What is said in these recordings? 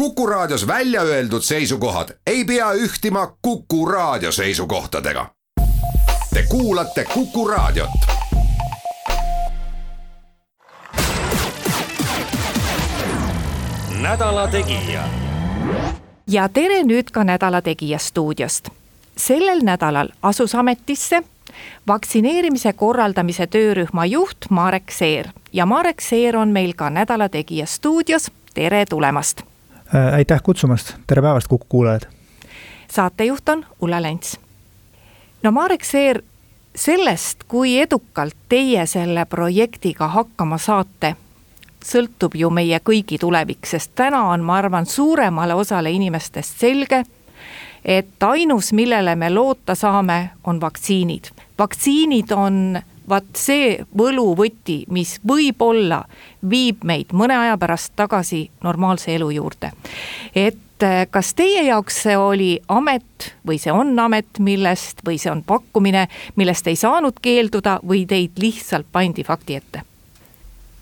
Kuku Raadios välja öeldud seisukohad ei pea ühtima Kuku Raadio seisukohtadega. Te kuulate Kuku Raadiot. nädala Tegija. ja tere nüüd ka Nädala Tegija stuudiost. sellel nädalal asus ametisse vaktsineerimise korraldamise töörühma juht Marek Seer ja Marek Seer on meil ka Nädala Tegija stuudios, tere tulemast aitäh kutsumast, tere päevast, Kuku kuulajad! saatejuht on Ulla Lents. no Marek Seer, sellest, kui edukalt teie selle projektiga hakkama saate, sõltub ju meie kõigi tulevik, sest täna on, ma arvan, suuremale osale inimestest selge, et ainus, millele me loota saame, on vaktsiinid. vaktsiinid on vaat see võluvõti, mis võib-olla viib meid mõne aja pärast tagasi normaalse elu juurde. et eh, kas teie jaoks see oli amet või see on amet, millest või see on pakkumine, millest ei saanud keelduda või teid lihtsalt pandi fakti ette?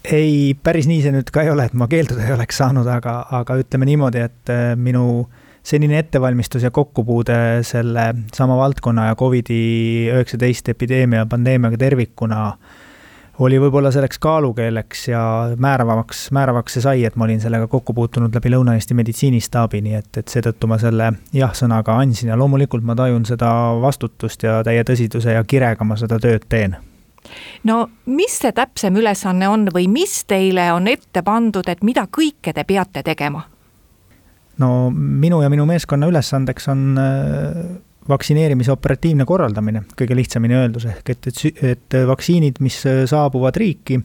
ei, päris nii see nüüd ka ei ole, et ma keelduda ei oleks saanud, aga, aga ütleme niimoodi, et eh, minu senine ettevalmistus ja kokkupuude selle sama valdkonna ja Covidi-19 epideemia, pandeemiaga tervikuna oli võib-olla selleks kaalukeeleks ja määravamaks, määravaks see sai, et ma olin sellega kokku puutunud läbi Lõuna-Eesti meditsiinistaabi, nii et, et seetõttu ma selle jah-sõnaga andsin ja loomulikult ma tajun seda vastutust ja täie tõsiduse ja kirega ma seda tööd teen no mis see täpsem ülesanne on või mis teile on ette pandud, et mida kõike te peate tegema? No minu ja minu meeskonna ülesandeks on äh, vaktsineerimise operatiivne korraldamine, kõige lihtsamini öeldus, ehk et, et, et vaktsiinid, mis äh, saabuvad riiki,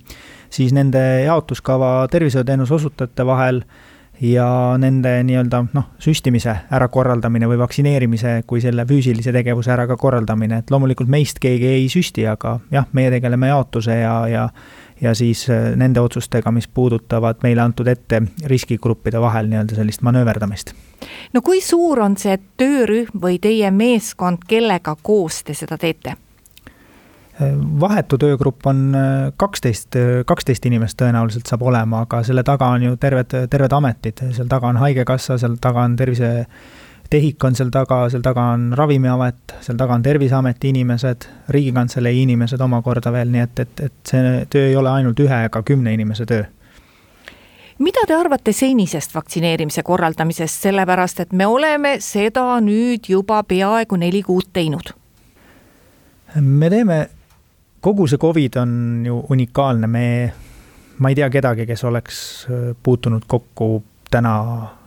siis nende jaotuskava tervishoiuteenuse osutajate vahel ja nende nii-öelda noh, süstimise ärakorraldamine või vaktsineerimise kui selle füüsilise tegevuse ära ka korraldamine, et loomulikult meist keegi ei süsti, aga jah, meie tegeleme jaotuse ja, ja ja siis äh, nende otsustega, mis puudutavad meile antud ette riskigruppide vahel nii-öelda sellist manööverdamist. no kui suur on see töörühm või teie meeskond, kellega koos te seda teete? Äh, vahetu töögrupp on äh, kaksteist, kaksteist inimest tõenäoliselt saab olema, aga selle taga on ju terved, terved ametid, seal taga on Haigekassa, seal taga on tervise TEHIK on seal taga, seal taga on Ravimiamet, seal taga on Terviseameti inimesed, Riigikantselei inimesed omakorda veel, nii et, et, et see töö ei ole ainult ühe ega kümne inimese töö mida te arvate senisest vaktsineerimise korraldamisest, sellepärast et me oleme seda nüüd juba peaaegu neli kuud teinud? me teeme, kogu see Covid on ju unikaalne, me, ma ei tea kedagi, kes oleks puutunud kokku täna Äh,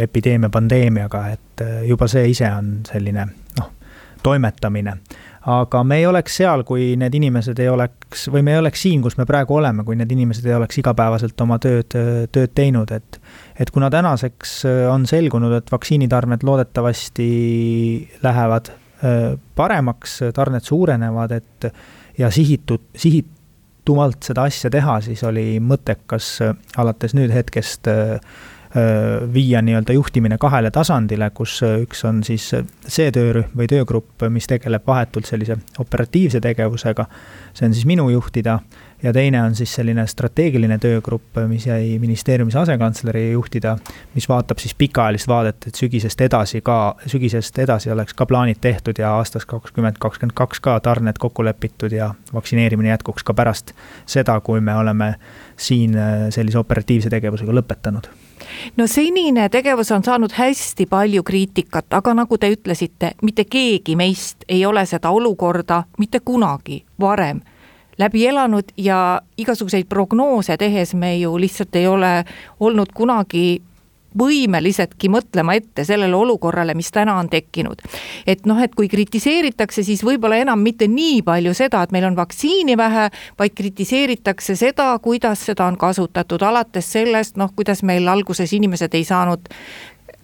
epideemia, pandeemiaga, et äh, juba see ise on selline noh, toimetamine. aga me ei oleks seal, kui need inimesed ei oleks, või me ei oleks siin, kus me praegu oleme, kui need inimesed ei oleks igapäevaselt oma tööd, tööd teinud, et et kuna tänaseks äh, on selgunud, et vaktsiinitarned loodetavasti lähevad paremaks, tarned suurenevad, et ja sihitud, sihitumalt seda asja teha, siis oli mõttekas alates nüüd hetkest äh, viia nii-öelda juhtimine kahele tasandile, kus üks on siis see töörühm või töögrupp, mis tegeleb vahetult sellise operatiivse tegevusega, see on siis minu juhtida, ja teine on siis selline strateegiline töögrupp, mis jäi ministeeriumis asekantsleri juhtida, mis vaatab siis pikaajalist vaadet, et sügisest edasi ka, sügisest edasi oleks ka plaanid tehtud ja aastaks kakskümmend, kakskümmend kaks ka tarned kokku lepitud ja vaktsineerimine jätkuks ka pärast seda, kui me oleme siin sellise operatiivse tegevusega lõpetanud no senine tegevus on saanud hästi palju kriitikat, aga nagu te ütlesite, mitte keegi meist ei ole seda olukorda mitte kunagi varem läbi elanud ja igasuguseid prognoose tehes me ju lihtsalt ei ole olnud kunagi võimelisedki mõtlema ette sellele olukorrale, mis täna on tekkinud. et noh, et kui kritiseeritakse, siis võib-olla enam mitte nii palju seda, et meil on vaktsiini vähe, vaid kritiseeritakse seda, kuidas seda on kasutatud, alates sellest, noh, kuidas meil alguses inimesed ei saanud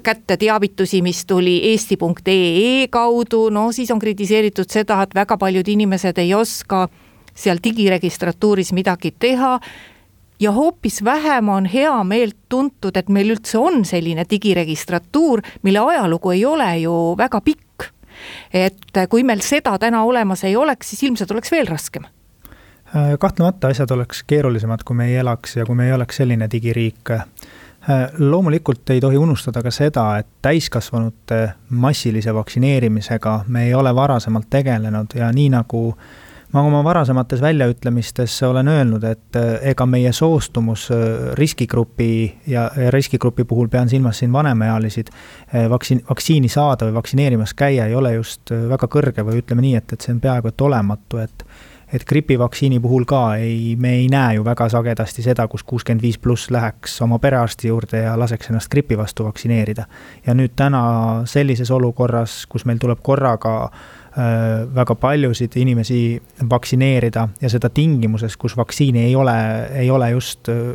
kätte teavitusi, mis tuli eesti.ee kaudu, no siis on kritiseeritud seda, et väga paljud inimesed ei oska seal digiregistratuuris midagi teha ja hoopis vähem on hea meelt tuntud, et meil üldse on selline digiregistratuur, mille ajalugu ei ole ju väga pikk. et kui meil seda täna olemas ei oleks, siis ilmselt oleks veel raskem äh, kahtlemata asjad oleks keerulisemad, kui me ei elaks ja kui me ei oleks selline digiriik. loomulikult ei tohi unustada ka seda, et täiskasvanute massilise vaktsineerimisega me ei ole varasemalt tegelenud ja nii nagu ma oma varasemates väljaütlemistes olen öelnud, et ega meie soostumus riskigrupi ja riskigrupi puhul pean silmas siin vanemaealisid, vaktsiin, vaktsiini saada või vaktsineerimas käia ei ole just väga kõrge või ütleme nii, et, et see on peaaegu et olematu, et et gripivaktsiini puhul ka ei, me ei näe ju väga sagedasti seda, kus kuuskümmend viis pluss läheks oma perearsti juurde ja laseks ennast gripi vastu vaktsineerida. ja nüüd täna sellises olukorras, kus meil tuleb korraga äh, väga paljusid inimesi vaktsineerida ja seda tingimuses, kus vaktsiini ei ole, ei ole just äh,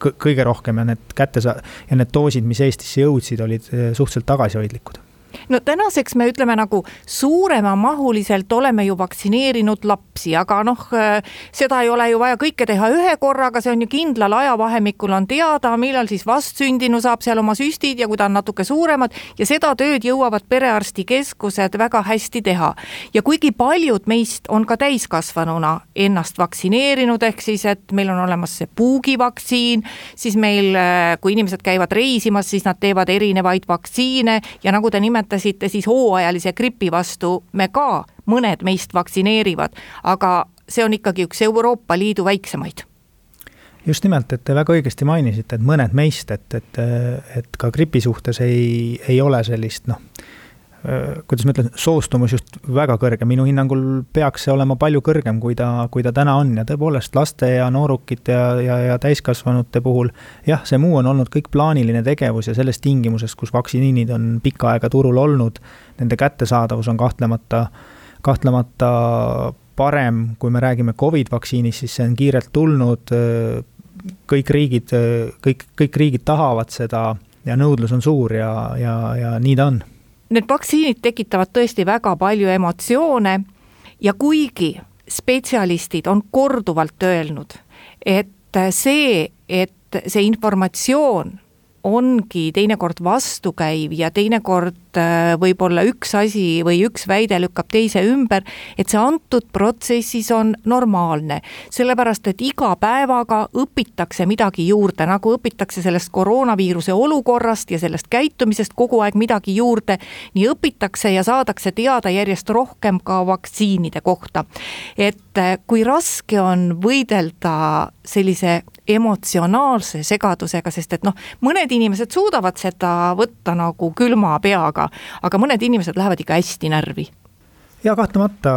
kõige rohkem ja need kätte saa- ja need doosid, mis Eestisse jõudsid, olid äh, suhteliselt tagasihoidlikud no tänaseks me ütleme nagu suuremamahuliselt oleme ju vaktsineerinud lapsi, aga noh, äh, seda ei ole ju vaja kõike teha ühe korraga, see on ju kindlal ajavahemikul on teada, millal siis vastsündinu saab seal oma süstid ja kui ta on natuke suuremad ja seda tööd jõuavad perearstikeskused väga hästi teha. ja kuigi paljud meist on ka täiskasvanuna ennast vaktsineerinud, ehk siis, et meil on olemas see puugivaktsiin, siis meil, äh, kui inimesed käivad reisimas, siis nad teevad erinevaid vaktsiine ja nagu te nimetasite, nimetasite, siis hooajalise gripi vastu me ka, mõned meist vaktsineerivad, aga see on ikkagi üks Euroopa Liidu väiksemaid. Just nimelt, et te väga õigesti mainisite, et mõned meist, et, et, et ka gripi suhtes ei, ei ole sellist noh, kuidas ma ütlen, soostumus just väga kõrge, minu hinnangul peaks see olema palju kõrgem, kui ta, kui ta täna on. Ja tõepoolest laste ja noorukite ja, ja, ja täiskasvanute puhul jah, see muu on olnud kõik plaaniline tegevus ja selles tingimuses, kus vaktsiinid on pikka aega turul olnud, nende kättesaadavus on kahtlemata, kahtlemata parem, kui me räägime Covid vaktsiinist, siis see on kiirelt tulnud, kõik riigid, kõik, kõik riigid tahavad seda ja nõudlus on suur ja, ja, ja nii ta on need vaktsiinid tekitavad tõesti väga palju emotsioone ja kuigi spetsialistid on korduvalt öelnud, et see, et see informatsioon ongi teinekord vastukäiv ja teinekord äh, võib-olla üks asi või üks väide lükkab teise ümber, et see antud protsessis on normaalne. sellepärast, et iga päevaga õpitakse midagi juurde, nagu õpitakse sellest koroonaviiruse olukorrast ja sellest käitumisest kogu aeg midagi juurde, nii õpitakse ja saadakse teada järjest rohkem ka vaktsiinide kohta. et äh, kui raske on võidelda sellise emotsionaalse segadusega, sest et noh, mõned inimesed suudavad seda võtta nagu külma peaga, aga mõned inimesed lähevad ikka hästi närvi. Ja kahtlemata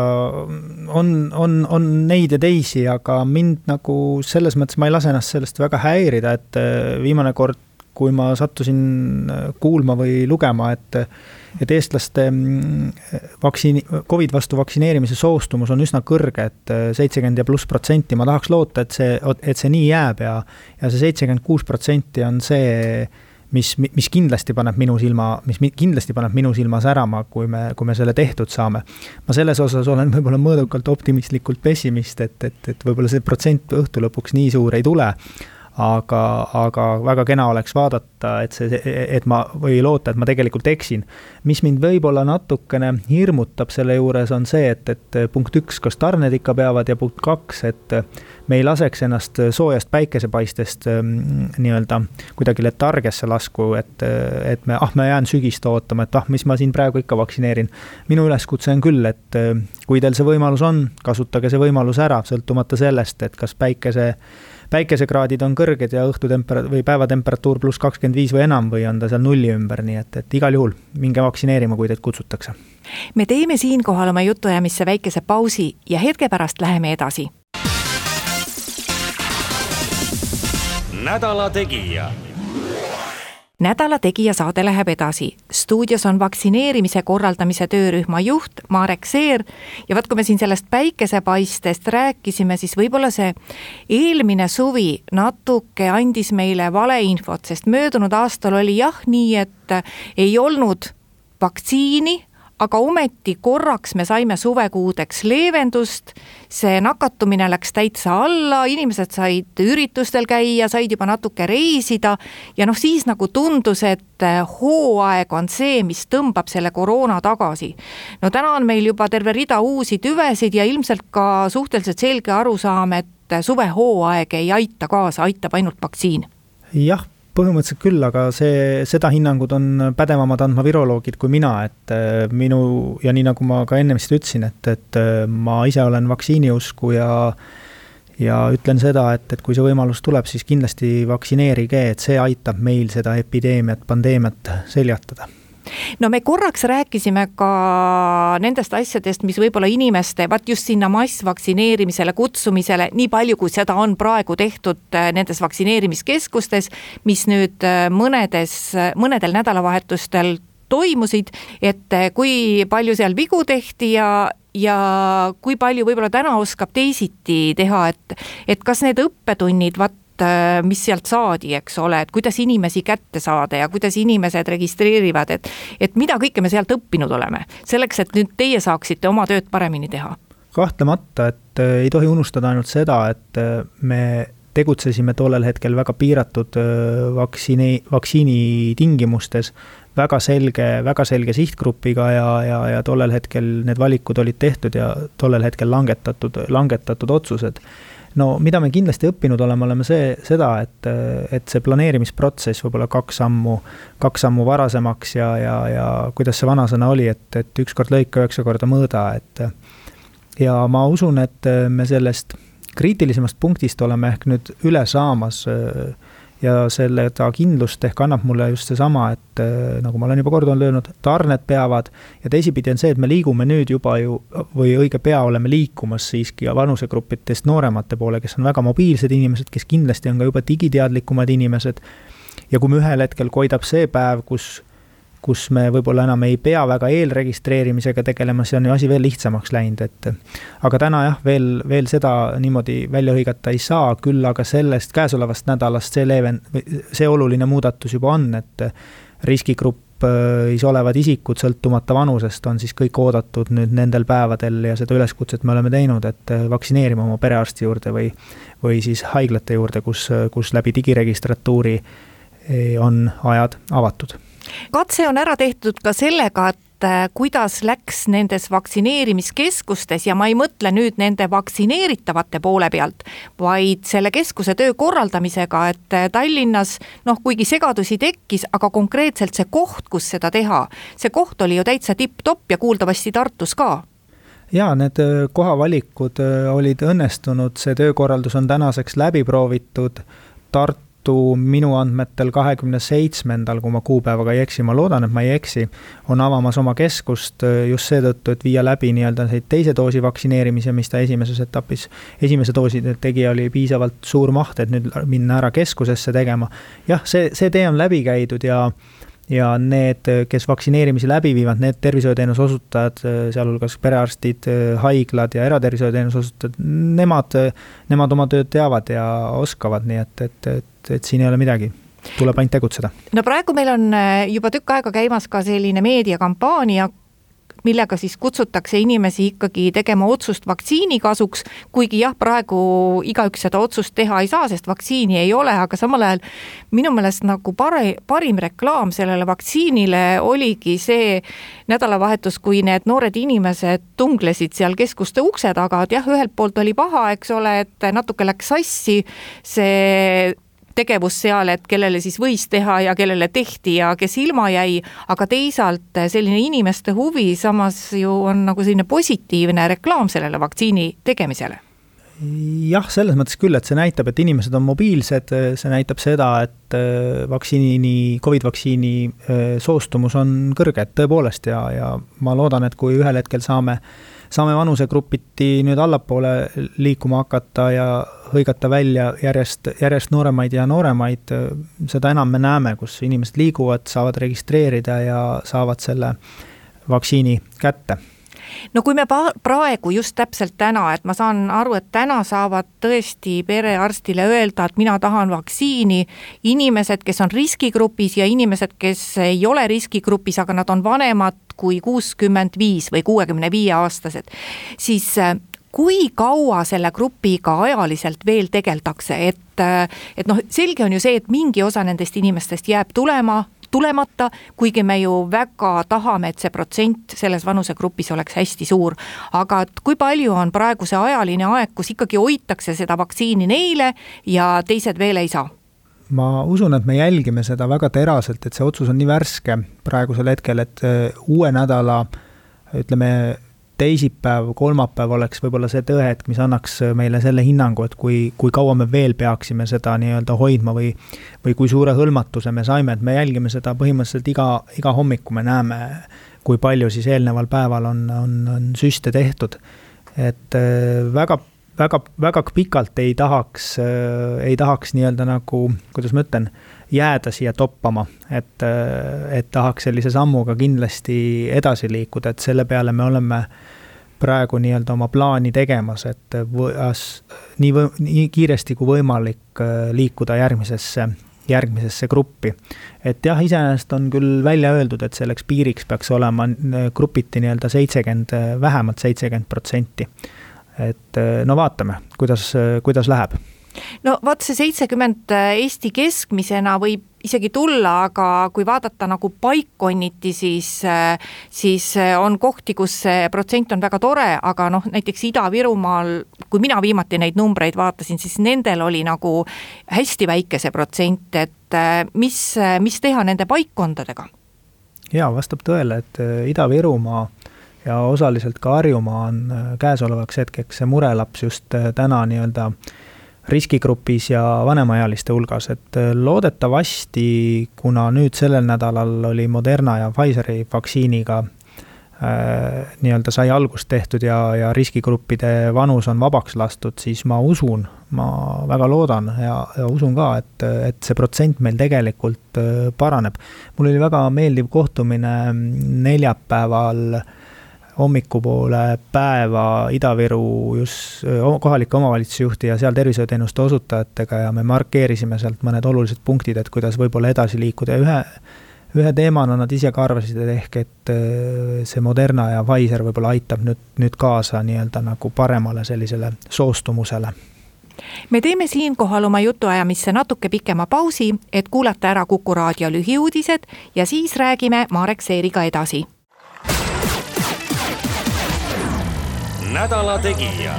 on, on, on neid ja teisi, aga mind nagu selles mõttes ma ei lase ennast sellest väga häirida, et äh, viimane kord, kui ma sattusin äh, kuulma või lugema, et et eestlaste mm, vaktsiini, Covid vastu vaktsineerimise soostumus on üsna kõrge, et äh, seitsekümmend ja pluss protsenti, ma tahaks loota, et see, et see nii jääb ja ja see seitsekümmend kuus protsenti on see, mis, mis kindlasti paneb minu silma, mis kindlasti paneb minu silma särama, kui me, kui me selle tehtud saame. ma selles osas olen võib-olla mõõdukalt optimistlikult pessimist, et, et, et võib-olla see protsent õhtu lõpuks nii suur ei tule aga, aga väga kena oleks vaadata, et see, et ma, või loota, et ma tegelikult eksin. mis mind võib-olla natukene hirmutab selle juures, on see, et, et punkt üks, kas tarned ikka peavad ja punkt kaks, et me ei laseks ennast soojast päikesepaistest mm, nii-öelda kuidagi letargiasse lasku, et, et me, ah, ma jään sügist ootama, et ah, mis ma siin praegu ikka vaktsineerin. minu üleskutse on küll, et kui teil see võimalus on, kasutage see võimalus ära, sõltumata sellest, et kas päikese päikesekraadid on kõrged ja õhtutempera- või päevatemperatuur pluss kakskümmend viis või enam või on ta seal nulli ümber, nii et, et igal juhul minge vaktsineerima, kui teid kutsutakse. me teeme siinkohal oma jutuajamisse väikese pausi ja hetke pärast läheme edasi. Nädala Tegija nädala Tegija saade läheb edasi. stuudios on vaktsineerimise korraldamise töörühma juht Marek Seer ja vot, kui me siin sellest päikesepaistest rääkisime, siis võib-olla see eelmine suvi natuke andis meile valeinfot, sest möödunud aastal oli jah nii, et ei olnud vaktsiini aga ometi korraks me saime suvekuudeks leevendust, see nakatumine läks täitsa alla, inimesed said üritustel käia, said juba natuke reisida ja noh, siis nagu tundus, et hooaeg on see, mis tõmbab selle koroona tagasi. no täna on meil juba terve rida uusi tüvesid ja ilmselt ka suhteliselt selge arusaam, et suvehooaeg ei aita kaasa, aitab ainult vaktsiin. jah põhimõtteliselt küll, aga see, seda hinnangut on pädevamad andma viroloogid kui mina, et äh, minu ja nii nagu ma ka ennem vist ütlesin, et, et äh, ma ise olen vaktsiiniusku ja ja ütlen seda, et, et kui see võimalus tuleb, siis kindlasti vaktsineerige, et see aitab meil seda epideemiat, pandeemiat seljatada no me korraks rääkisime ka nendest asjadest, mis võib-olla inimeste, vaat just sinna massvaktsineerimisele kutsumisele, nii palju, kui seda on praegu tehtud äh, nendes vaktsineerimiskeskustes, mis nüüd äh, mõnedes, mõnedel nädalavahetustel toimusid, et äh, kui palju seal vigu tehti ja, ja kui palju võib-olla täna oskab teisiti teha, et, et kas need õppetunnid, vaat Äh, mis sealt saadi, eks ole, et kuidas inimesi kätte saada ja kuidas inimesed registreerivad, et, et mida kõike me sealt õppinud oleme, selleks, et nüüd teie saaksite oma tööd paremini teha? kahtlemata, et äh, ei tohi unustada ainult seda, et äh, me tegutsesime tollel hetkel väga piiratud vaktsiini, vaktsiini tingimustes, väga selge, väga selge sihtgrupiga ja, ja, ja tollel hetkel need valikud olid tehtud ja tollel hetkel langetatud, langetatud otsused no mida me kindlasti õppinud oleme, oleme see, seda, et, et see planeerimisprotsess võib-olla kaks sammu, kaks sammu varasemaks ja, ja, ja kuidas see vanasõna oli, et, et ükskord lõika, üheksa korda mõõda, et ja ma usun, et me sellest kriitilisemast punktist oleme ehk nüüd üle saamas äh, ja seda kindlust ehk annab mulle just seesama, et äh, nagu ma olen juba korduvalt öelnud, tarned peavad ja teisipidi on see, et me liigume nüüd juba ju või õige pea oleme liikumas siiski vanusegruppidest nooremate poole, kes on väga mobiilsed inimesed, kes kindlasti on ka juba digiteadlikumad inimesed. ja kui me ühel hetkel koidab see päev, kus kus me võib-olla enam ei pea väga eelregistreerimisega tegelema, see on ju asi veel lihtsamaks läinud, et aga täna jah, veel, veel seda niimoodi välja hõigata ei saa, küll aga sellest käesolevast nädalast see leven-, see oluline muudatus juba on, et riskigrupis olevad isikud, sõltumata vanusest, on siis kõik oodatud nüüd nendel päevadel ja seda üleskutset me oleme teinud, et vaktsineerima oma perearsti juurde või, või siis haiglate juurde, kus, kus läbi digiregistratuuri on ajad avatud katse on ära tehtud ka sellega, et äh, kuidas läks nendes vaktsineerimiskeskustes ja ma ei mõtle nüüd nende vaktsineeritavate poole pealt, vaid selle keskuse töö korraldamisega, et äh, Tallinnas noh, kuigi segadusi tekkis, aga konkreetselt see koht, kus seda teha, see koht oli ju täitsa tipp-topp ja kuuldavasti Tartus ka jaa, need äh, kohavalikud olid õnnestunud, see töökorraldus on tänaseks läbi proovitud. Tartu Tartu minu andmetel kahekümne seitsmendal, kui ma kuupäevaga ei eksi, ma loodan, et ma ei eksi, on avamas oma keskust äh, just seetõttu, et viia läbi nii-öelda neid teise doosi vaktsineerimise, mis ta esimeses etapis, esimese doosi tegija oli piisavalt suur maht, et nüüd minna ära keskusesse tegema. jah, see, see tee on läbi käidud ja ja need, kes vaktsineerimisi läbi viivad, need tervishoiuteenuse osutajad, sealhulgas perearstid, haiglad ja eratervishoiuteenuse osutajad, nemad, nemad oma tööd teavad ja oskavad, nii et, et, et, et siin ei ole midagi tuleb ainult tegutseda. no praegu meil on juba tükk aega käimas ka selline meediakampaania millega siis kutsutakse inimesi ikkagi tegema otsust vaktsiini kasuks, kuigi jah, praegu igaüks seda otsust teha ei saa, sest vaktsiini ei ole, aga samal ajal minu meelest nagu pare-, parim reklaam sellele vaktsiinile oligi see nädalavahetus, kui need noored inimesed tunglesid seal keskuste ukse taga, et jah, ühelt poolt oli paha, eks ole, et natuke läks sassi see tegevus seal, et kellele siis võis teha ja kellele tehti ja kes ilma jäi, aga teisalt selline inimeste huvi samas ju on nagu selline positiivne reklaam sellele vaktsiini tegemisele. Jah, selles mõttes küll, et see näitab, et inimesed on mobiilsed, see näitab seda, et äh, vaktsiini, Covid vaktsiini äh, soostumus on kõrge, et tõepoolest ja, ja ma loodan, et kui ühel hetkel saame saame vanusegrupiti nüüd allapoole liikuma hakata ja hõigata välja järjest, järjest nooremaid ja nooremaid, seda enam me näeme, kus inimesed liiguvad, saavad registreerida ja saavad selle vaktsiini kätte no kui me praegu just täpselt täna, et ma saan aru, et täna saavad tõesti perearstile öelda, et mina tahan vaktsiini, inimesed, kes on riskigrupis ja inimesed, kes ei ole riskigrupis, aga nad on vanemad kui kuuskümmend viis või kuuekümne viie aastased, siis äh, kui kaua selle grupiga ajaliselt veel tegeldakse, et, äh, et noh, selge on ju see, et mingi osa nendest inimestest jääb tulema, tulemata, kuigi me ju väga tahame, et see protsent selles vanusegrupis oleks hästi suur. aga et kui palju on praegu see ajaline aeg, kus ikkagi hoitakse seda vaktsiini neile ja teised veel ei saa? ma usun, et me jälgime seda väga teraselt, et see otsus on nii värske praegusel hetkel, et uue nädala ütleme, teisipäev, kolmapäev oleks võib-olla see tõehetk, mis annaks meile selle hinnangu, et kui, kui kaua me veel peaksime seda nii-öelda hoidma või või kui suure hõlmatuse me saime, et me jälgime seda põhimõtteliselt iga, iga hommiku me näeme, kui palju siis eelneval päeval on, on, on süste tehtud. et äh, väga, väga, väga pikalt ei tahaks, äh, ei tahaks nii-öelda nagu, kuidas ma ütlen, jääda siia toppama, et, äh, et tahaks sellise sammuga kindlasti edasi liikuda, et selle peale me oleme praegu nii-öelda oma plaani tegemas, et võas, nii või, nii kiiresti kui võimalik äh, liikuda järgmisesse, järgmisesse gruppi. et jah, iseenesest on küll välja öeldud, et selleks piiriks peaks olema äh, grupiti nii-öelda seitsekümmend, vähemalt seitsekümmend protsenti. et no vaatame, kuidas, kuidas läheb no vot, see seitsekümmend äh, Eesti keskmisena võib isegi tulla, aga kui vaadata nagu paikkonniti, siis, siis on kohti, kus see protsent on väga tore, aga noh, näiteks Ida-Virumaal, kui mina viimati neid numbreid vaatasin, siis nendel oli nagu hästi väike see protsent, et mis, mis teha nende paikkondadega? jaa, vastab tõele, et Ida-Virumaa ja osaliselt ka Harjumaa on käesolevaks hetkeks see murelaps just täna nii-öelda äh, riskigrupis ja vanemaealiste hulgas, et äh, loodetavasti, kuna nüüd sellel nädalal oli Moderna ja Pfizeri vaktsiiniga äh, nii-öelda sai algust tehtud ja, ja riskigruppide vanus on vabaks lastud, siis ma usun, ma väga loodan ja, ja usun ka, et, et see protsent meil tegelikult äh, paraneb. mul oli väga meeldiv kohtumine neljapäeval äh, hommikupoole päeva Ida-Viru just kohalike omavalitsusjuhti ja seal tervishoiuteenuste osutajatega ja me markeerisime sealt mõned olulised punktid, et kuidas võib-olla edasi liikuda. Ja ühe, ühe teemana nad ise ka arvasid, et ehk et see Moderna ja Pfizer võib-olla aitab nüüd, nüüd kaasa nii-öelda nagu paremale sellisele soostumusele. Me teeme siinkohal oma jutuajamisse natuke pikema pausi, et kuulata ära Kuku raadio lühiuudised ja siis räägime Marek Seeriga edasi nädala Tegija.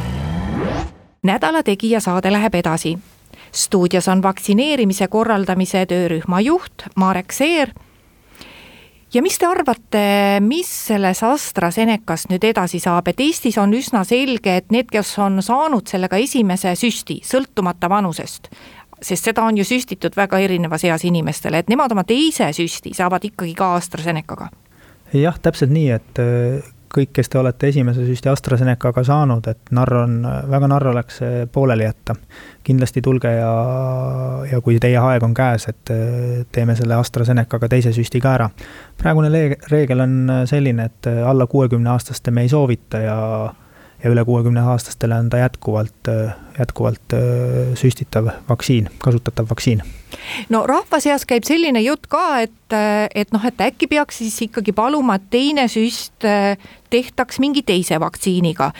nädala Tegija saade läheb edasi. stuudios on vaktsineerimise korraldamise töörühma juht Marek Seer. ja mis te arvate, mis selles AstraZenecast nüüd edasi saab, et Eestis on üsna selge, et need, kes on saanud sellega esimese süsti, sõltumata vanusest, sest seda on ju süstitud väga erinevas eas inimestele, et nemad oma teise süsti saavad ikkagi ka AstraZenecaga jah, täpselt nii, et kõik, kes te olete esimese süsti AstraZenecaga saanud, et narr on, väga narr oleks see pooleli jätta. kindlasti tulge ja, ja kui teie aeg on käes, et teeme selle AstraZenecaga teise süsti ka ära. praegune reegel on selline, et alla kuuekümne aastaste me ei soovita ja ja üle kuuekümne aastastele on ta jätkuvalt, jätkuvalt süstitav vaktsiin, kasutatav vaktsiin no rahva seas käib selline jutt ka, et, et noh, et äkki peaks siis ikkagi paluma, et teine süst tehtaks mingi teise vaktsiiniga.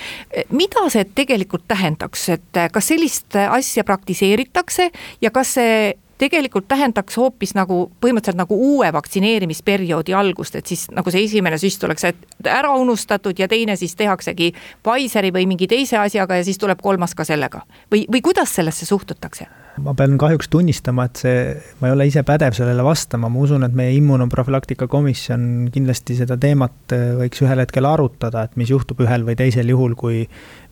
mida see tegelikult tähendaks, et kas sellist asja praktiseeritakse ja kas see tegelikult tähendaks hoopis nagu põhimõtteliselt nagu uue vaktsineerimisperioodi algust, et siis nagu see esimene süst oleks ära unustatud ja teine siis tehaksegi Pfizeri või mingi teise asjaga ja siis tuleb kolmas ka sellega või, või kuidas sellesse suhtutakse? Ma pean kahjuks tunnistama, et see, ma ei ole ise pädev sellele vastama, ma usun, et meie immunoprofülaktika komisjon kindlasti seda teemat äh, võiks ühel hetkel arutada, et mis juhtub ühel või teisel juhul, kui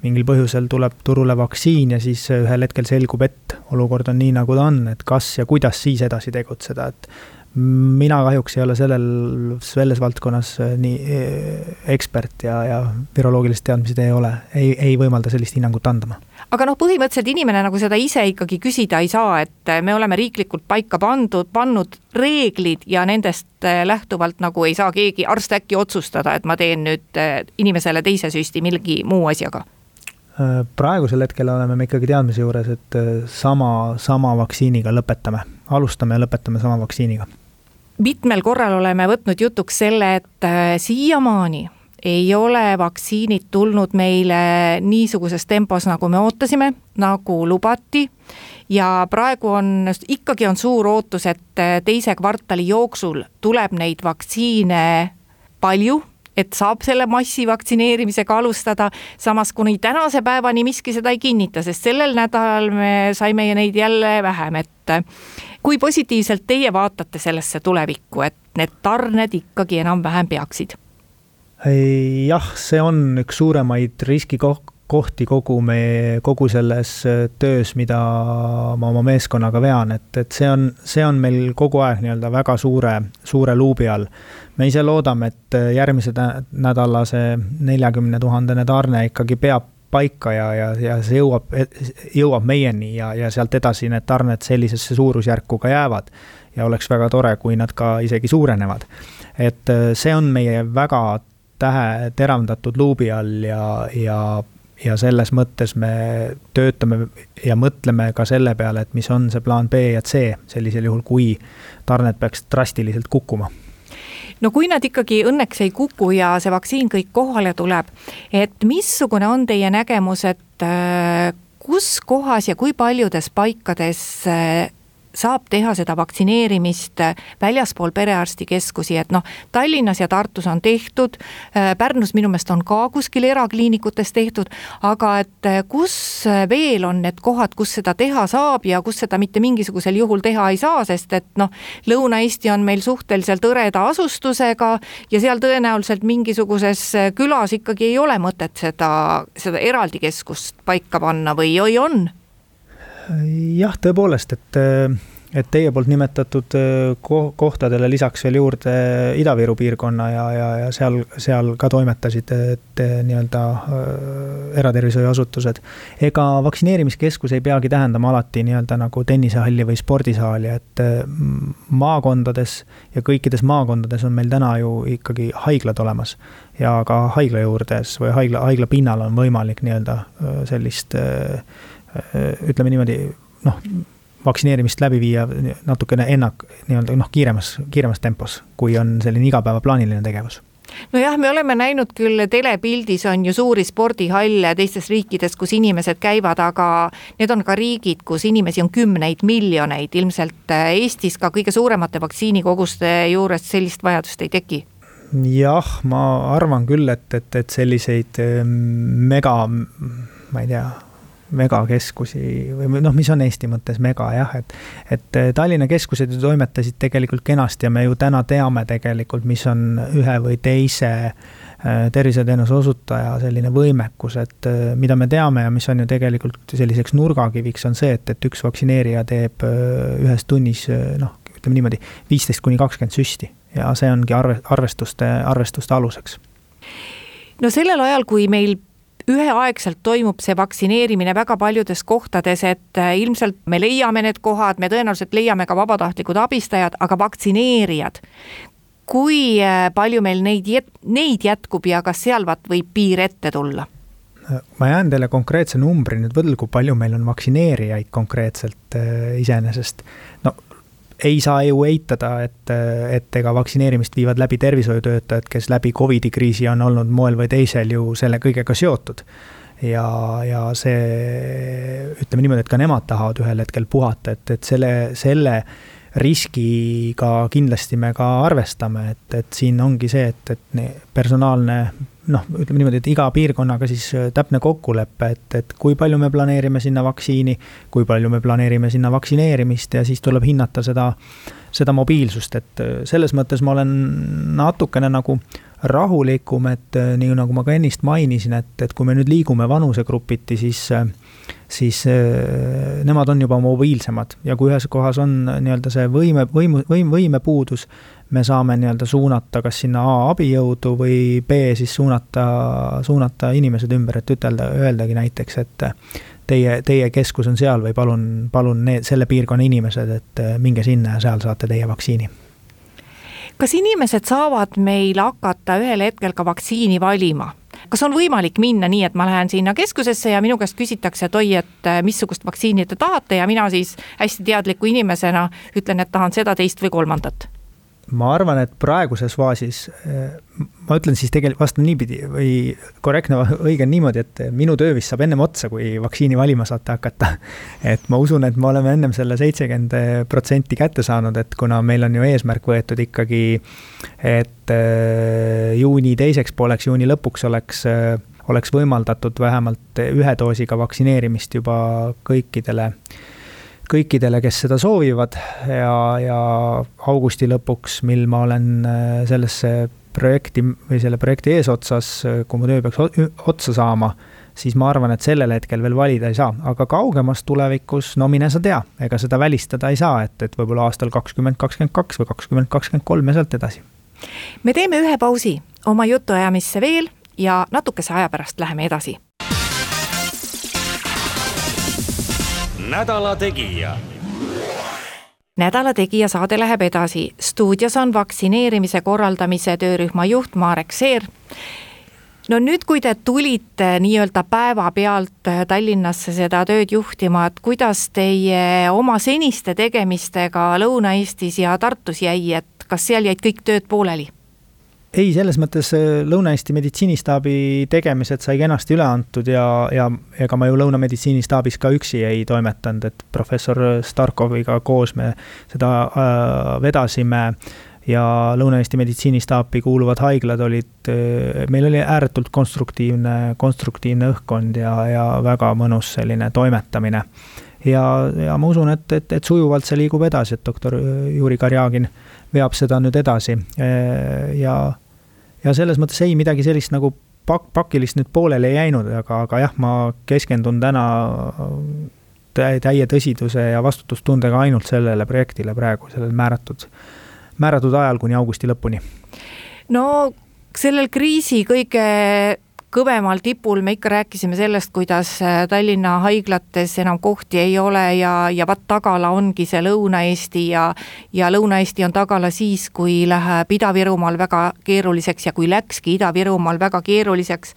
mingil põhjusel tuleb turule vaktsiin ja siis ühel hetkel selgub, et olukord on nii, nagu ta on, et kas ja kuidas siis edasi tegutseda, et mina kahjuks ei ole sellel, selles valdkonnas äh, nii äh, ekspert ja, ja viroloogilist teadmised ei ole, ei, ei võimalda sellist hinnangut anda aga noh, põhimõtteliselt inimene nagu seda ise ikkagi küsida ei saa, et me oleme riiklikult paika pandud, pannud reeglid ja nendest eh, lähtuvalt nagu ei saa keegi arst äkki otsustada, et ma teen nüüd eh, inimesele teise süsti millegi muu asjaga äh, praegusel hetkel oleme me ikkagi teadmise juures, et sama, sama vaktsiiniga lõpetame, alustame ja lõpetame sama vaktsiiniga. mitmel korral oleme võtnud jutuks selle, et siiamaani ei ole vaktsiinid tulnud meile niisuguses tempos, nagu me ootasime, nagu lubati. ja praegu on, ikkagi on suur ootus, et teise kvartali jooksul tuleb neid vaktsiine palju et saab selle massivaktsineerimisega alustada, samas kuni tänase päevani miski seda ei kinnita, sest sellel nädalal me saime neid jälle vähem, et kui positiivselt teie vaatate sellesse tulevikku, et need tarned ikkagi enam-vähem peaksid? Jah, see on üks suuremaid riskikohti kogu meie, kogu selles töös, mida ma oma meeskonnaga vean, et, et see on, see on meil kogu aeg nii-öelda väga suure, suure luubi all. me ise loodame, et järgmise nädala see neljakümne tuhandene tarne ikkagi peab paika ja, ja, ja see jõuab, jõuab meieni ja, ja sealt edasi need tarned sellisesse suurusjärku ka jäävad. ja oleks väga tore, kui nad ka isegi suurenevad. et see on meie väga tähe, teravdatud luubi all ja, ja, ja selles mõttes me töötame ja mõtleme ka selle peale, et mis on see plaan B ja C sellisel juhul, kui tarned peaks drastiliselt kukkuma. No kui nad ikkagi õnneks ei kuku ja see vaktsiin kõik kohale tuleb, et missugune on teie nägemus, et äh, kus kohas ja kui paljudes paikades äh, saab teha seda vaktsineerimist väljaspool perearstikeskusi, et noh, Tallinnas ja Tartus on tehtud, äh, Pärnus minu meelest on ka kuskil erakliinikutes tehtud, aga et äh, kus veel on need kohad, kus seda teha saab ja kus seda mitte mingisugusel juhul teha ei saa, sest et noh, Lõuna-Eesti on meil suhteliselt hõreda asustusega ja seal tõenäoliselt mingisuguses külas ikkagi ei ole mõtet seda, seda eraldi keskust paika panna või, või on jah, tõepoolest, et, et teie poolt nimetatud ko-, kohtadele lisaks veel juurde Ida-Viru piirkonna ja, ja, ja seal, seal ka toimetasid et nii-öelda eratervishoiuasutused. ega vaktsineerimiskeskus ei peagi tähendama alati nii-öelda nagu tennisehalli või spordisaali, et maakondades ja kõikides maakondades on meil täna ju ikkagi haiglad olemas. ja ka haigla juurdes või haigla, haigla pinnal on võimalik nii-öelda sellist Äh, ütleme niimoodi, noh, vaktsineerimist läbi viia natukene ennak-, nii-öelda noh, kiiremas, kiiremas tempos, kui on selline igapäevaplaaniline tegevus. Nojah, me oleme näinud küll telepildis on ju suuri spordihalle teistes riikides, kus inimesed käivad, aga need on ka riigid, kus inimesi on kümneid miljoneid, ilmselt äh, Eestis ka kõige suuremate vaktsiinikoguste juures sellist vajadust ei teki. Jah, ma arvan küll, et, et, et selliseid äh, mega, ma ei tea megakeskusi või noh, mis on Eesti mõttes mega jah, et. et eh, Tallinna keskused ju toimetasid tegelikult kenasti ja me ju täna teame tegelikult, mis on ühe või teise eh, terviseteenuse osutaja selline võimekus, et eh, mida me teame ja mis on ju tegelikult selliseks nurgakiviks, on see, et, et üks vaktsineerija teeb ühes tunnis noh, ütleme niimoodi, viisteist kuni kakskümmend süsti ja see ongi arve, arvestuste, arvestuste aluseks. no sellel ajal, kui meil üheaegselt toimub see vaktsineerimine väga paljudes kohtades, et äh, ilmselt me leiame need kohad, me tõenäoliselt leiame ka vabatahtlikud abistajad, aga vaktsineerijad, kui äh, palju meil neid, neid jätkub ja kas seal vaat võib piir ette tulla? ma jään teile konkreetse numbri nüüd võlgu, palju meil on vaktsineerijaid konkreetselt äh, iseenesest. no ei saa ju eitada, et, et ega vaktsineerimist viivad läbi tervishoiutöötajad, kes läbi Covidi kriisi on olnud moel või teisel ju selle kõigega seotud. ja, ja see, ütleme niimoodi, et ka nemad tahavad ühel hetkel puhata, et, et selle, selle riskiga kindlasti me ka arvestame, et, et siin ongi see, et, et personaalne noh, ütleme niimoodi, et iga piirkonnaga siis äh, täpne kokkulepe, et, et kui palju me planeerime sinna vaktsiini, kui palju me planeerime sinna vaktsineerimist ja siis tuleb hinnata seda, seda mobiilsust, et äh, selles mõttes ma olen natukene nagu rahulikum, et äh, nii nagu ma ka ennist mainisin, et, et kui me nüüd liigume vanusegrupiti, siis siis nemad on juba mobiilsemad ja kui ühes kohas on nii-öelda see võime, võimu, võim, võimepuudus, me saame nii-öelda suunata kas sinna A abijõudu või B siis suunata, suunata inimesed ümber, et ütelda, öeldagi näiteks, et teie, teie keskus on seal või palun, palun need, selle piirkonna inimesed, et minge sinna ja seal saate teie vaktsiini kas inimesed saavad meil hakata ühel hetkel ka vaktsiini valima? kas on võimalik minna nii, et ma lähen sinna keskusesse ja minu käest küsitakse, et oi, et missugust vaktsiini te tahate ja mina siis hästi teadliku inimesena ütlen, et tahan seda, teist või kolmandat ma arvan, et praeguses faasis, eh, ma ütlen siis tegelikult, vastan niipidi või korrektne, õige on niimoodi, et minu töö vist saab ennem otsa, kui vaktsiini valima saate hakata. et ma usun, et me oleme ennem selle seitsekümmend protsenti kätte saanud, et kuna meil on ju eesmärk võetud ikkagi, et eh, juuni teiseks pooleks, juuni lõpuks oleks oleks võimaldatud vähemalt ühe doosiga vaktsineerimist juba kõikidele kõikidele, kes seda soovivad ja, ja augusti lõpuks, mil ma olen sellesse projekti või selle projekti eesotsas, kui mu töö peaks otsa saama, siis ma arvan, et sellel hetkel veel valida ei saa, aga kaugemas tulevikus, no mine sa tea, ega seda välistada ei saa, et, et võib-olla aastal kakskümmend kakskümmend kaks või kakskümmend kakskümmend kolm ja sealt edasi. me teeme ühe pausi oma jutuajamisse veel ja natukese aja pärast läheme edasi. Nädala Tegija nädala Tegija saade läheb edasi. stuudios on vaktsineerimise korraldamise töörühma juht Marek Seer. no nüüd, kui te tulite nii-öelda päevapealt Tallinnasse seda tööd juhtima, et kuidas teie oma seniste tegemistega Lõuna-Eestis ja Tartus jäi, et kas seal jäid kõik tööd pooleli? Ei, selles mõttes äh, Lõuna-Eesti meditsiinistaabi tegemised sai kenasti üle antud ja, ja ega ma ju Lõuna meditsiinistaabis ka üksi ei toimetanud, et professor Starkoviga koos me seda äh, vedasime ja Lõuna-Eesti meditsiinistaapi kuuluvad haiglad olid, äh, meil oli ääretult konstruktiivne, konstruktiivne õhkkond ja, ja väga mõnus selline toimetamine. ja, ja ma usun, et, et, et sujuvalt see liigub edasi, et doktor Juri Karjagin veab seda nüüd edasi äh, ja ja selles mõttes ei, midagi sellist nagu pak-, pakilist nüüd pooleli ei jäänud, aga, aga jah, ma keskendun täna täie tõsiduse ja vastutustundega ainult sellele projektile praegu, sellel määratud, määratud ajal kuni augusti lõpuni. no sellel kriisi kõige kõvemal tipul me ikka rääkisime sellest, kuidas äh, Tallinna haiglates enam kohti ei ole ja, ja vaat tagala ongi see Lõuna-Eesti ja ja Lõuna-Eesti on tagala siis, kui läheb Ida-Virumaal väga keeruliseks ja kui läkski Ida-Virumaal väga keeruliseks.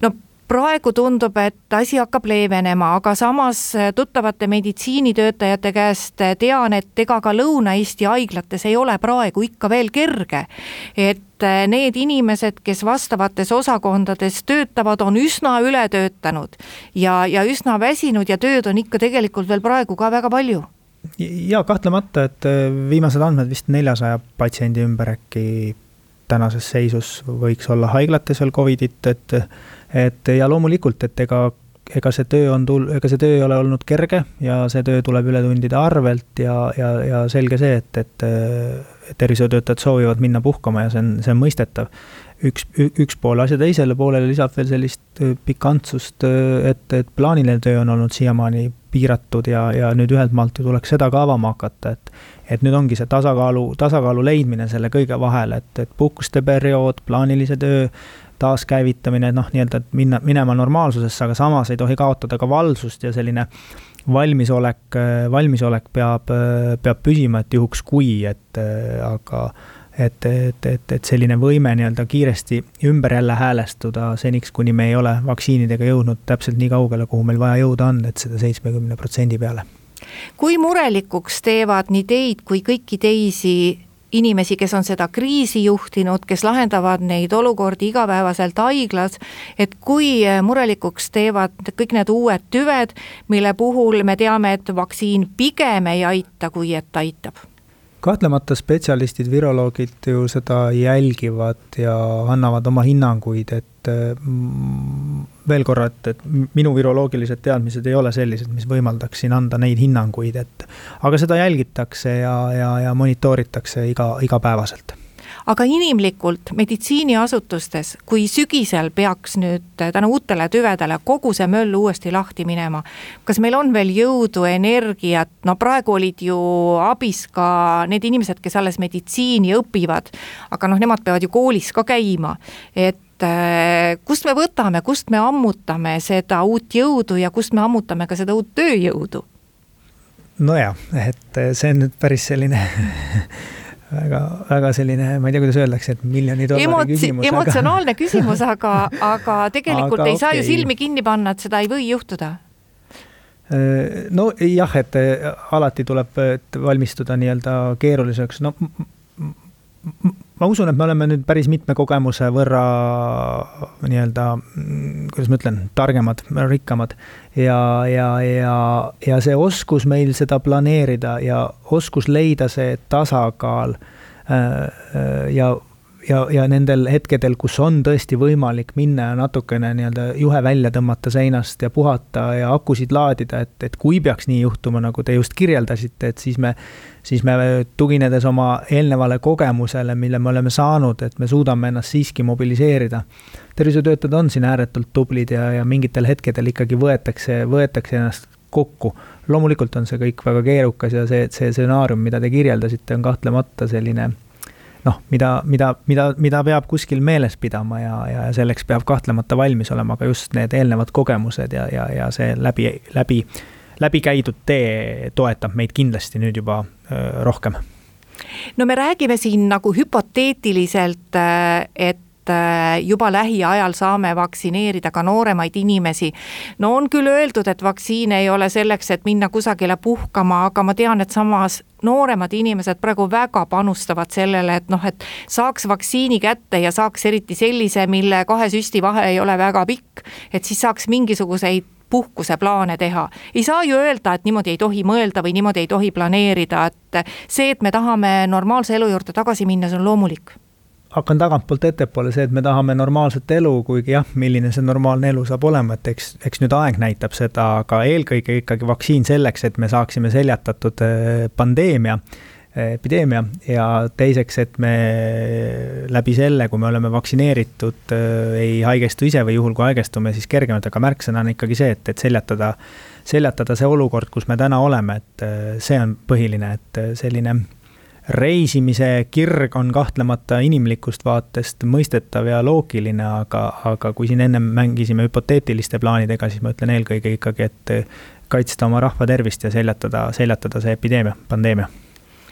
No praegu tundub, et asi hakkab leevenema, aga samas äh, tuttavate meditsiinitöötajate käest äh, tean, et ega ka Lõuna-Eesti haiglates ei ole praegu ikka veel kerge. et äh, need inimesed, kes vastavates osakondades töötavad, on üsna ületöötanud ja, ja üsna väsinud ja tööd on ikka tegelikult veel praegu ka väga palju ja kahtlemata, et viimased andmed vist neljasaja patsiendi ümber äkki tänases seisus võiks olla haiglates veel Covidit, et et ja loomulikult, et ega, ega see töö on tul-, ega see töö ei ole olnud kerge ja see töö tuleb ületundide arvelt ja, ja, ja selge see, et, et tervishoiutöötajad soovivad minna puhkama ja see on, see on mõistetav. üks, üks pool, asja teisele poolele lisab veel sellist pikantsust, et, et plaaniline töö on olnud siiamaani piiratud ja, ja nüüd ühelt maalt ju tuleks seda ka avama hakata, et et nüüd ongi see tasakaalu, tasakaalu leidmine selle kõige vahel, et, et puhkuste periood, plaanilise töö taaskäivitamine, noh, nii-öelda, et minna, minema normaalsusesse, aga samas ei tohi kaotada ka valvsust ja selline valmisolek, valmisolek peab, peab püsima, et juhuks kui, et aga et, et, et, et selline võime nii-öelda kiiresti ümber jälle häälestuda seniks, kuni me ei ole vaktsiinidega jõudnud täpselt nii kaugele, kuhu meil vaja jõuda on, et seda seitsmekümne protsendi peale. kui murelikuks teevad nii teid kui kõiki teisi inimesi, kes on seda kriisi juhtinud, kes lahendavad neid olukordi igapäevaselt haiglas, et kui murelikuks teevad kõik need uued tüved, mille puhul me teame, et vaktsiin pigem ei aita, kui et aitab. Kahtlemata spetsialistid, viroloogid ju seda jälgivad ja annavad oma hinnanguid, et mm, veel korra, et, et minu viroloogilised teadmised ei ole sellised, mis võimaldaksin anda neid hinnanguid, et aga seda jälgitakse ja, ja, ja monitooritakse iga, igapäevaselt. Aga inimlikult meditsiiniasutustes, kui sügisel peaks nüüd tänu uutele tüvedele kogu see möll uuesti lahti minema, kas meil on veel jõudu, energiat, no praegu olid ju abis ka need inimesed, kes alles meditsiini õpivad, aga noh, nemad peavad ju koolis ka käima, et äh, kust me võtame, kust me ammutame seda uut jõudu ja kust me ammutame ka seda uut tööjõudu? nojah, et see on nüüd päris selline väga, väga selline, ma ei tea, kuidas öeldakse, et miljoni dollari Emotsi küsimus. emotsionaalne aga... küsimus, aga, aga tegelikult aga ei okay. saa ju silmi kinni panna, et seda ei või juhtuda äh, no jah, et äh, alati tuleb valmistuda nii-öelda keeruliseks, no ma usun, et me oleme nüüd päris mitme kogemuse võrra nii-öelda, kuidas ma ütlen, targemad, rikkamad. ja, ja, ja, ja see oskus meil seda planeerida ja oskus leida see tasakaal äh, äh, ja ja, ja nendel hetkedel, kus on tõesti võimalik minna ja natukene nii-öelda juhe välja tõmmata seinast ja puhata ja akusid laadida, et, et kui peaks nii juhtuma, nagu te just kirjeldasite, et siis me, siis me tuginedes oma eelnevale kogemusele, mille me oleme saanud, et me suudame ennast siiski mobiliseerida. tervishoiutöötajad on siin ääretult tublid ja, ja mingitel hetkedel ikkagi võetakse, võetakse ennast kokku. loomulikult on see kõik väga keerukas ja see, see stsenaarium, mida te kirjeldasite, on kahtlemata selline noh, mida, mida, mida, mida peab kuskil meeles pidama ja, ja selleks peab kahtlemata valmis olema ka just need eelnevad kogemused ja, ja, ja see läbi, läbi, läbi käidud tee toetab meid kindlasti nüüd juba öö, rohkem. No me räägime siin nagu hüpoteetiliselt, et et äh, juba lähiajal saame vaktsineerida ka nooremaid inimesi. no on küll öeldud, et vaktsiin ei ole selleks, et minna kusagile puhkama, aga ma tean, et samas nooremad inimesed praegu väga panustavad sellele, et noh, et saaks vaktsiini kätte ja saaks eriti sellise, mille kahe süsti vahe ei ole väga pikk, et siis saaks mingisuguseid puhkuseplaane teha. ei saa ju öelda, et niimoodi ei tohi mõelda või niimoodi ei tohi planeerida, et see, et me tahame normaalse elu juurde tagasi minna, see on loomulik hakkan tagantpoolt ettepoole, see, et me tahame normaalset elu, kuigi jah, milline see normaalne elu saab olema, et eks, eks nüüd aeg näitab seda, aga eelkõige ikkagi vaktsiin selleks, et me saaksime seljatatud äh, pandeemia, äh, epideemia ja teiseks, et me läbi selle, kui me oleme vaktsineeritud, äh, ei haigestu ise või juhul, kui haigestume, siis kergemalt, aga märksõna on ikkagi see, et, et seljatada, seljatada see olukord, kus me täna oleme, et see on põhiline, et selline reisimise kirg on kahtlemata inimlikust vaatest mõistetav ja loogiline, aga, aga kui siin ennem mängisime hüpoteetiliste plaanidega, siis ma ütlen eelkõige ikkagi, et kaitsta oma rahva tervist ja seljatada, seljatada see epideemia, pandeemia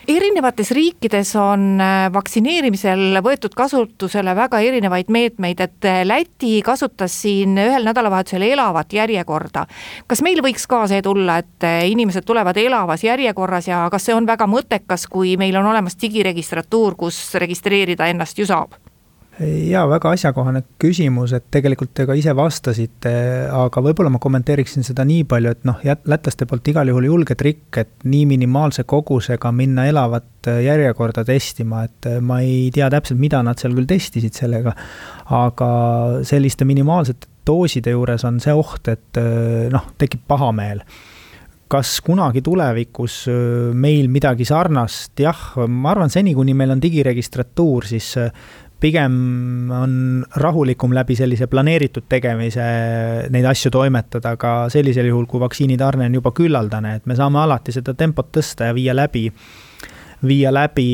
erinevates riikides on äh, vaktsineerimisel võetud kasutusele väga erinevaid meetmeid, et äh, Läti kasutas siin ühel nädalavahetusel elavat järjekorda. kas meil võiks ka see tulla, et äh, inimesed tulevad elavas järjekorras ja kas see on väga mõttekas, kui meil on olemas digiregistratuur, kus registreerida ennast ju saab? Jaa, väga asjakohane küsimus, et tegelikult te ka ise vastasite, aga võib-olla ma kommenteeriksin seda nii palju, et noh, lätlaste poolt igal juhul julge trikk, et nii minimaalse kogusega minna elavat järjekorda testima, et ma ei tea täpselt, mida nad seal küll testisid sellega, aga selliste minimaalsete dooside juures on see oht, et noh, tekib pahameel. Kas kunagi tulevikus meil midagi sarnast, jah, ma arvan, seni, kuni meil on digiregistratuur, siis pigem on rahulikum läbi sellise planeeritud tegemise neid asju toimetada ka sellisel juhul, kui vaktsiinitarne on juba küllaldane, et me saame alati seda tempot tõsta ja viia läbi viia läbi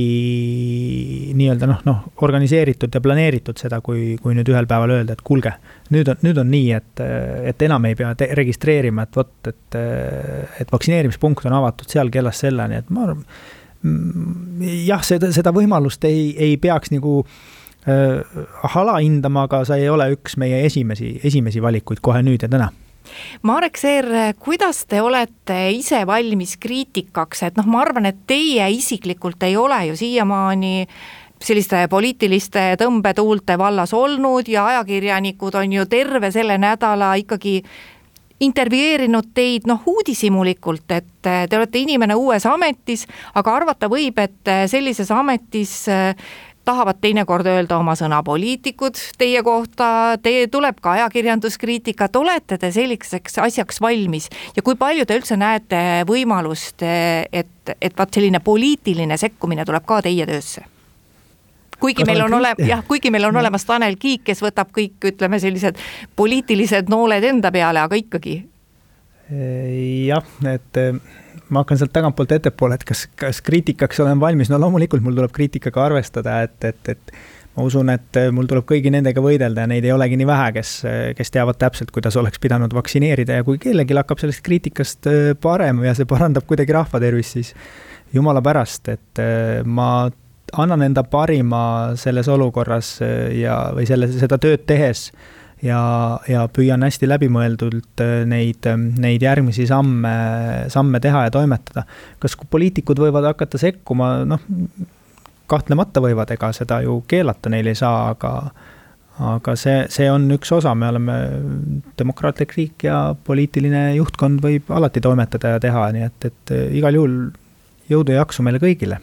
nii-öelda noh, noh, organiseeritud ja planeeritud seda, kui, kui nüüd ühel päeval öelda, et kuulge, nüüd on, nüüd on nii, et, et enam ei pea registreerima, et vot, et, et vaktsineerimispunkt on avatud seal kellast sellani, et ma arvan, jah, seda, seda võimalust ei, ei peaks nagu Äh, alahindama, aga see ei ole üks meie esimesi, esimesi valikuid kohe nüüd ja täna. Marek Seer, kuidas te olete ise valmis kriitikaks, et noh, ma arvan, et teie isiklikult ei ole ju siiamaani selliste poliitiliste tõmbetuulte vallas olnud ja ajakirjanikud on ju terve selle nädala ikkagi intervjueerinud teid noh, uudishimulikult, et te olete inimene uues ametis, aga arvata võib, et sellises ametis tahavad teinekord öelda oma sõna poliitikud teie kohta, teie tuleb ka ajakirjanduskriitikat, olete te selliseks asjaks valmis ja kui palju te üldse näete võimalust, et, et vaat selline poliitiline sekkumine tuleb ka teie töösse? kuigi meil on ole-, jah, kuigi meil on olemas Tanel Kiik, kes võtab kõik, ütleme, sellised poliitilised nooled enda peale, aga ikkagi. jah, et ma hakkan sealt tagantpoolt ettepoole, et kas, kas kriitikaks olen valmis, no loomulikult mul tuleb kriitikaga arvestada, et, et, et ma usun, et mul tuleb kõigi nendega võidelda ja neid ei olegi nii vähe, kes, kes teavad täpselt, kuidas oleks pidanud vaktsineerida ja kui kellelgi hakkab sellest kriitikast äh, parem ja see parandab kuidagi rahva tervist, siis jumala pärast, et äh, ma annan enda parima selles olukorras äh, ja, või selle, seda tööd tehes ja, ja püüan hästi läbimõeldult äh, neid, ähm, neid järgmisi samme, samme teha ja toimetada. kas poliitikud võivad hakata sekkuma, noh, kahtlemata võivad, ega seda ju keelata neil ei saa, aga aga see, see on üks osa, me oleme demokraatlik riik ja poliitiline juhtkond võib alati toimetada ja teha, nii et, et äh, igal juhul jõudu ja jaksu meile kõigile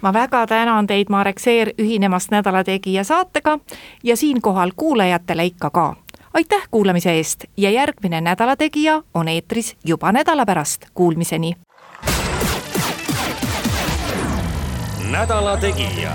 ma väga tänan teid, Marek Seer, ühinemast Nädala Tegija saatega ja siinkohal kuulajatele ikka ka. aitäh kuulamise eest ja järgmine Nädala Tegija on eetris juba nädala pärast, kuulmiseni. nädala Tegija